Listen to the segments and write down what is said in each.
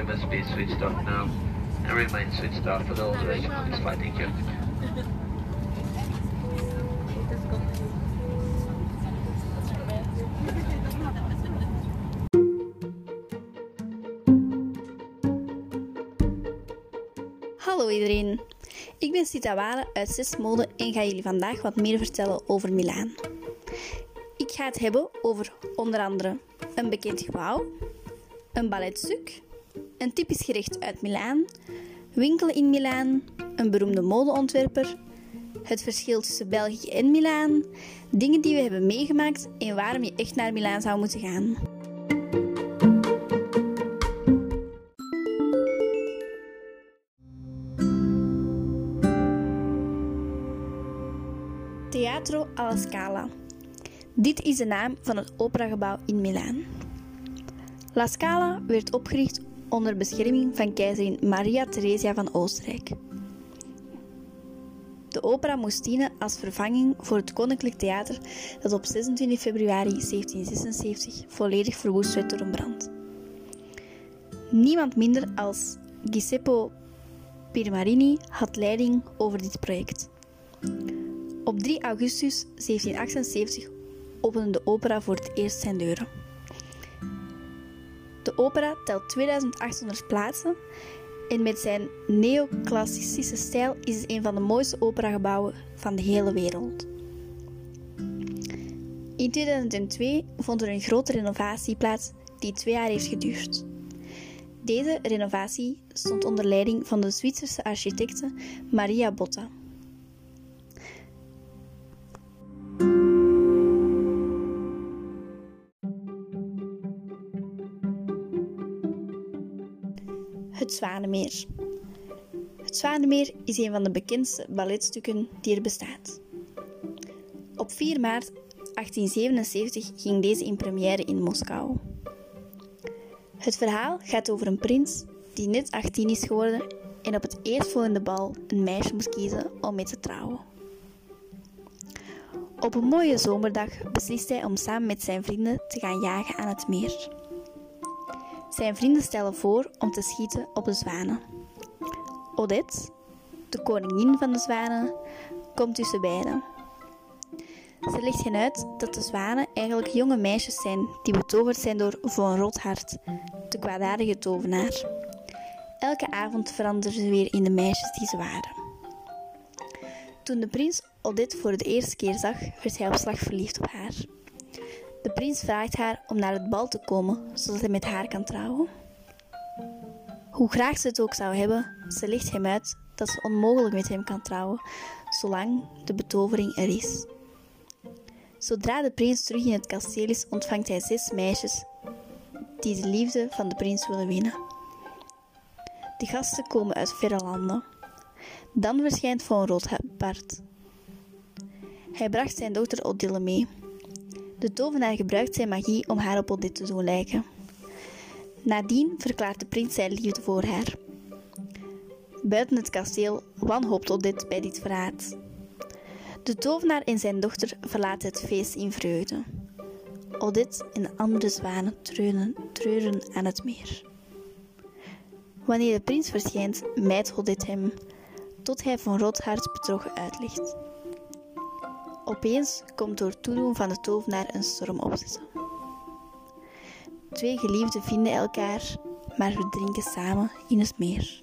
volume must be switched off now and remain switched off for the whole duration of this flight. Thank you. Hallo iedereen, ik ben Sita Wale uit Zes Mode en ga jullie vandaag wat meer vertellen over Milaan. Ik ga het hebben over onder andere een bekend gebouw, een balletstuk, een typisch gerecht uit Milaan, winkelen in Milaan, een beroemde modeontwerper, het verschil tussen België en Milaan, dingen die we hebben meegemaakt en waarom je echt naar Milaan zou moeten gaan. Teatro alla Scala. Dit is de naam van het operagebouw in Milaan. La Scala werd opgericht onder bescherming van keizerin Maria Theresia van Oostenrijk. De opera moest dienen als vervanging voor het Koninklijk Theater dat op 26 februari 1776 volledig verwoest werd door een brand. Niemand minder als Giuseppe Pirmarini had leiding over dit project. Op 3 augustus 1778 opende de opera voor het eerst zijn deuren. De opera telt 2800 plaatsen en met zijn neoclassicistische stijl is het een van de mooiste operagebouwen van de hele wereld. In 2002 vond er een grote renovatie plaats die twee jaar heeft geduurd. Deze renovatie stond onder leiding van de Zwitserse architecte Maria Botta. Het Zwanemeer. Het Zwanemeer is een van de bekendste balletstukken die er bestaat. Op 4 maart 1877 ging deze in première in Moskou. Het verhaal gaat over een prins die net 18 is geworden en op het eerstvolgende bal een meisje moest kiezen om mee te trouwen. Op een mooie zomerdag beslist hij om samen met zijn vrienden te gaan jagen aan het meer. Zijn vrienden stellen voor om te schieten op de zwanen. Odette, de koningin van de zwanen, komt tussen beiden. Ze legt hen uit dat de zwanen eigenlijk jonge meisjes zijn die betoverd zijn door Von Rothart, de kwaadaardige tovenaar. Elke avond veranderen ze weer in de meisjes die ze waren. Toen de prins Odette voor de eerste keer zag, werd hij op slag verliefd op haar. De prins vraagt haar om naar het bal te komen, zodat hij met haar kan trouwen. Hoe graag ze het ook zou hebben, ze legt hem uit dat ze onmogelijk met hem kan trouwen, zolang de betovering er is. Zodra de prins terug in het kasteel is, ontvangt hij zes meisjes die de liefde van de prins willen winnen. De gasten komen uit verre landen. Dan verschijnt Von Rothbart. Hij bracht zijn dochter Odile mee. De tovenaar gebruikt zijn magie om haar op Odette te doen lijken. Nadien verklaart de prins zijn liefde voor haar. Buiten het kasteel wanhoopt Odette bij dit verraad. De tovenaar en zijn dochter verlaten het feest in vreugde. Odette en de andere zwanen treuren, treuren aan het meer. Wanneer de prins verschijnt, mijt Odette hem, tot hij van Rothart betrokken uitlegt. Opeens komt door toedoen van de tovenaar een storm opzetten. Twee geliefden vinden elkaar, maar verdrinken samen in het meer.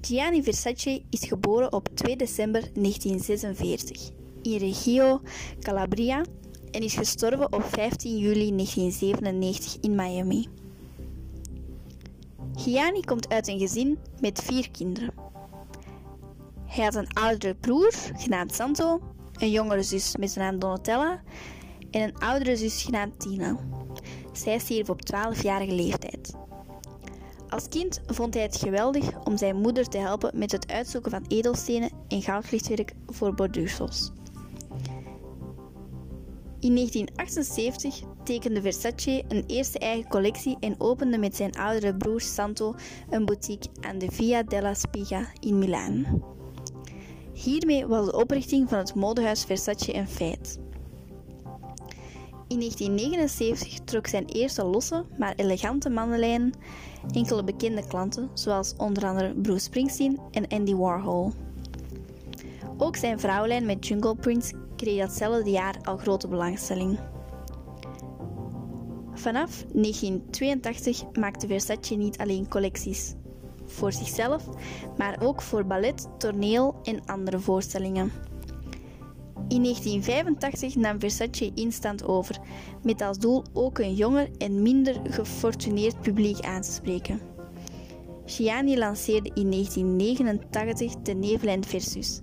Gianni Versace is geboren op 2 december 1946 in Reggio Calabria en is gestorven op 15 juli 1997 in Miami. Gianni komt uit een gezin met vier kinderen. Hij had een oudere broer, genaamd Santo, een jongere zus met de naam Donatella en een oudere zus genaamd Tina. Zij stierf op 12-jarige leeftijd. Als kind vond hij het geweldig om zijn moeder te helpen met het uitzoeken van edelstenen en goudlichtwerk voor borduursels. In 1978 tekende Versace een eerste eigen collectie en opende met zijn oudere broer Santo een boutique aan de Via della Spiga in Milaan. Hiermee was de oprichting van het modehuis Versace een feit. In 1979 trok zijn eerste losse, maar elegante mannenlijn enkele bekende klanten, zoals onder andere Bruce Springsteen en Andy Warhol. Ook zijn vrouwenlijn met Jungle Prince kreeg datzelfde jaar al grote belangstelling. Vanaf 1982 maakte Versace niet alleen collecties voor zichzelf, maar ook voor ballet, toneel en andere voorstellingen. In 1985 nam Versace Instant over, met als doel ook een jonger en minder gefortuneerd publiek aan te spreken. Gianni lanceerde in 1989 de Neverland Versus.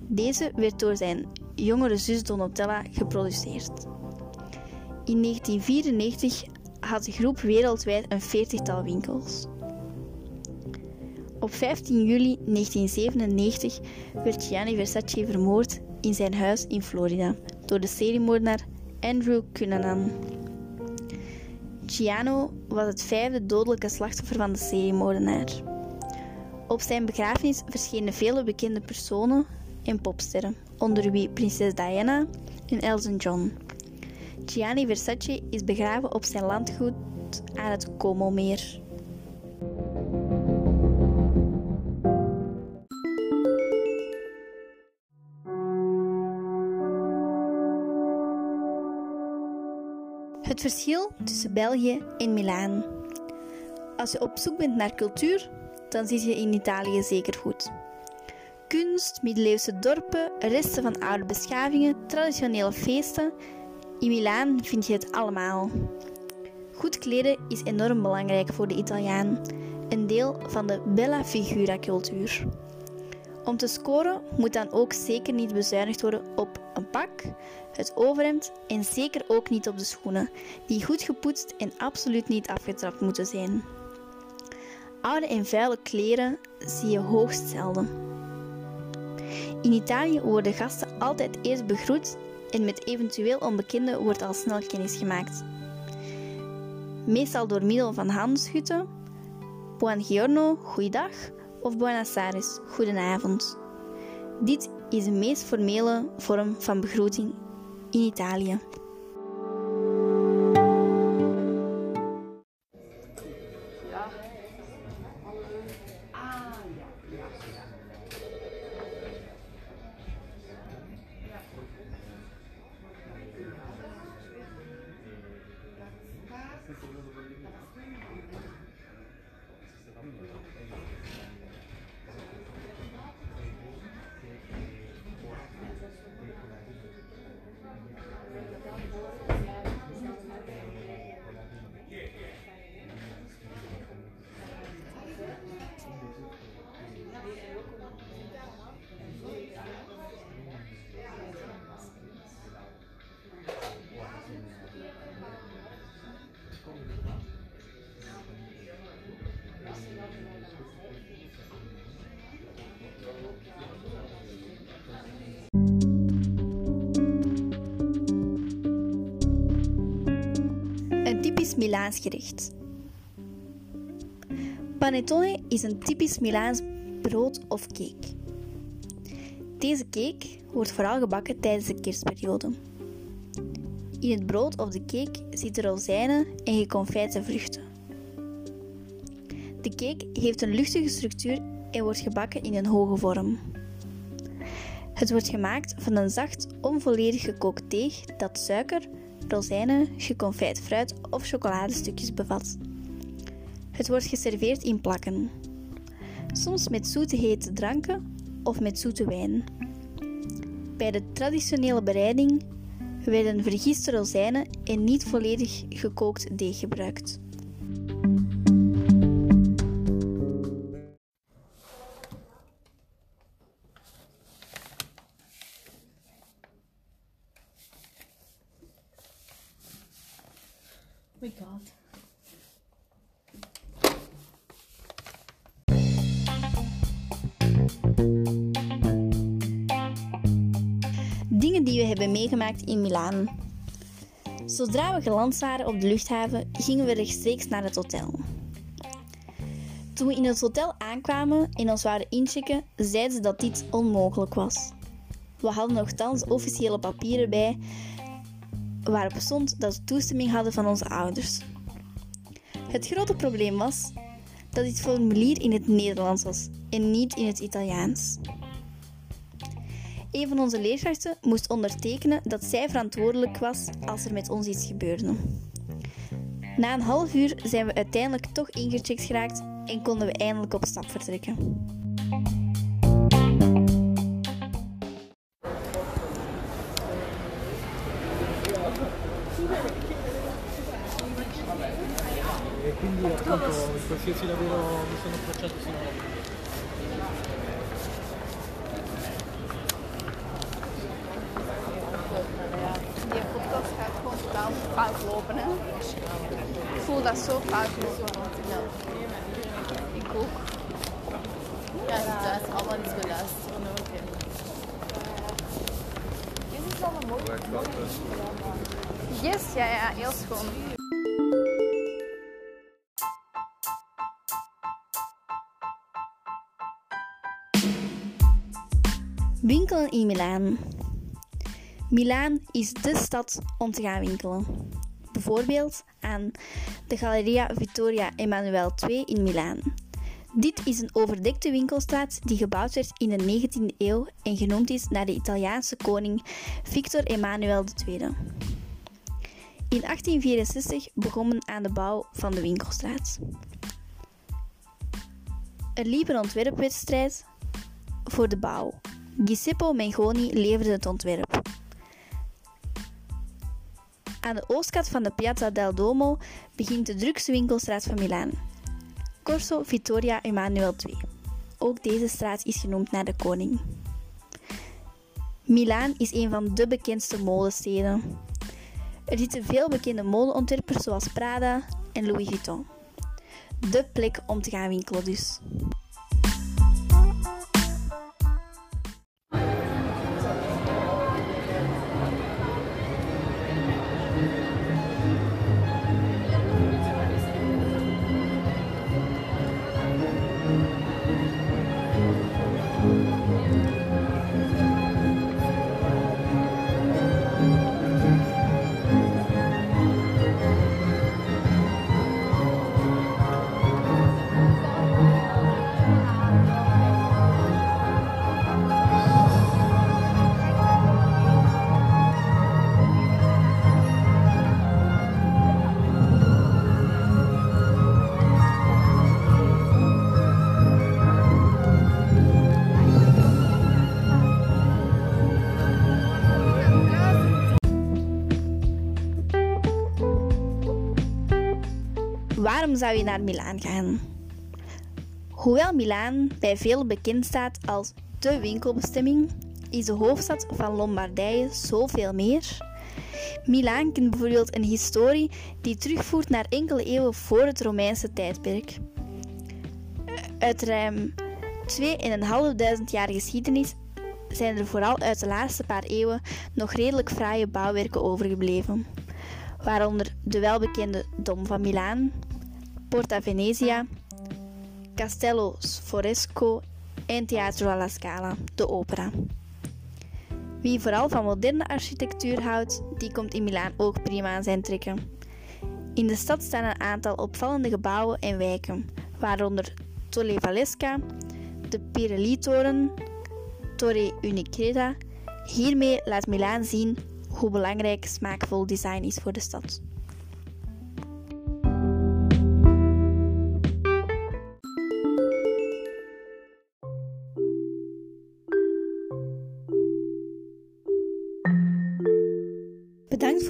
Deze werd door zijn jongere zus Donatella geproduceerd. In 1994 had de groep wereldwijd een veertigtal winkels. Op 15 juli 1997 werd Gianni Versace vermoord in zijn huis in Florida door de seriemoordenaar Andrew Cunanan. Giano was het vijfde dodelijke slachtoffer van de seriemoordenaar. Op zijn begrafenis verschenen vele bekende personen en popsterren, onder wie prinses Diana en Elton John. Gianni Versace is begraven op zijn landgoed aan het Como-meer. Verschil tussen België en Milaan. Als je op zoek bent naar cultuur, dan zit je in Italië zeker goed. Kunst, middeleeuwse dorpen, resten van oude beschavingen, traditionele feesten. In Milaan vind je het allemaal. Goed kleden is enorm belangrijk voor de Italiaan, een deel van de bella figura cultuur. Om te scoren moet dan ook zeker niet bezuinigd worden op een pak, het overhemd en zeker ook niet op de schoenen, die goed gepoetst en absoluut niet afgetrapt moeten zijn. Oude en vuile kleren zie je hoogst zelden. In Italië worden gasten altijd eerst begroet en met eventueel onbekenden wordt al snel kennis gemaakt. Meestal door middel van handschudden, buongiorno, goeiedag of buenasaris, goedenavond. Dit is de meest formele vorm van begroeting in Italië. Een Milaans gerecht. Panettone is een typisch Milaans brood of cake. Deze cake wordt vooral gebakken tijdens de kerstperiode. In het brood of de cake zitten rozijnen en geconfijte vruchten. De cake heeft een luchtige structuur en wordt gebakken in een hoge vorm. Het wordt gemaakt van een zacht, onvolledig gekookt deeg dat suiker, rozijnen, geconfijt fruit of chocoladestukjes bevat. Het wordt geserveerd in plakken, soms met zoete hete dranken of met zoete wijn. Bij de traditionele bereiding werden vergiste rozijnen en niet volledig gekookt deeg gebruikt. Die we hebben meegemaakt in Milaan. Zodra we geland waren op de luchthaven, gingen we rechtstreeks naar het hotel. Toen we in het hotel aankwamen en ons waren inchecken, zeiden ze dat dit onmogelijk was. We hadden nogthans officiële papieren bij waarop stond dat we toestemming hadden van onze ouders. Het grote probleem was dat dit formulier in het Nederlands was en niet in het Italiaans. Een van onze leerkrachten moest ondertekenen dat zij verantwoordelijk was als er met ons iets gebeurde. Na een half uur zijn we uiteindelijk toch ingecheckt geraakt en konden we eindelijk op stap vertrekken. Die podcast gaat gewoon totaal fout lopen, hè. Ik voel dat zo fout lopen. Ja. Ik ook. Ja, inderdaad. Allemaal iets beluisteren ook. hè. Dit is wel een mooi. Yes, ja, ja, heel schoon. Winkelen in Milaan. Milaan is de stad om te gaan winkelen. Bijvoorbeeld aan de Galleria Vittoria Emanuele II in Milaan. Dit is een overdekte winkelstraat die gebouwd werd in de 19e eeuw en genoemd is naar de Italiaanse koning Victor Emanuel II. In 1864 begon men aan de bouw van de winkelstraat. Er liep een ontwerpwedstrijd voor de bouw. Giuseppe Mengoni leverde het ontwerp. Aan de oostkant van de Piazza del Duomo begint de drukste winkelstraat van Milaan. Corso Vittoria Emanuele II. Ook deze straat is genoemd naar de koning. Milaan is een van de bekendste modensteden. Er zitten veel bekende modeontwerpers zoals Prada en Louis Vuitton. De plek om te gaan winkelen dus. Zou je naar Milaan gaan? Hoewel Milaan bij velen bekend staat als de winkelbestemming, is de hoofdstad van Lombardije zoveel meer. Milaan kent bijvoorbeeld een historie die terugvoert naar enkele eeuwen voor het Romeinse tijdperk. Uit ruim 2.500 jaar geschiedenis zijn er vooral uit de laatste paar eeuwen nog redelijk fraaie bouwwerken overgebleven, waaronder de welbekende Dom van Milaan, Porta Venezia, Castello Sforesco en Teatro alla Scala, de opera. Wie vooral van moderne architectuur houdt, die komt in Milaan ook prima aan zijn trekken. In de stad staan een aantal opvallende gebouwen en wijken, waaronder Torre Valesca, de Pirelli-toren, Torre Unicreda. Hiermee laat Milaan zien hoe belangrijk smaakvol design is voor de stad.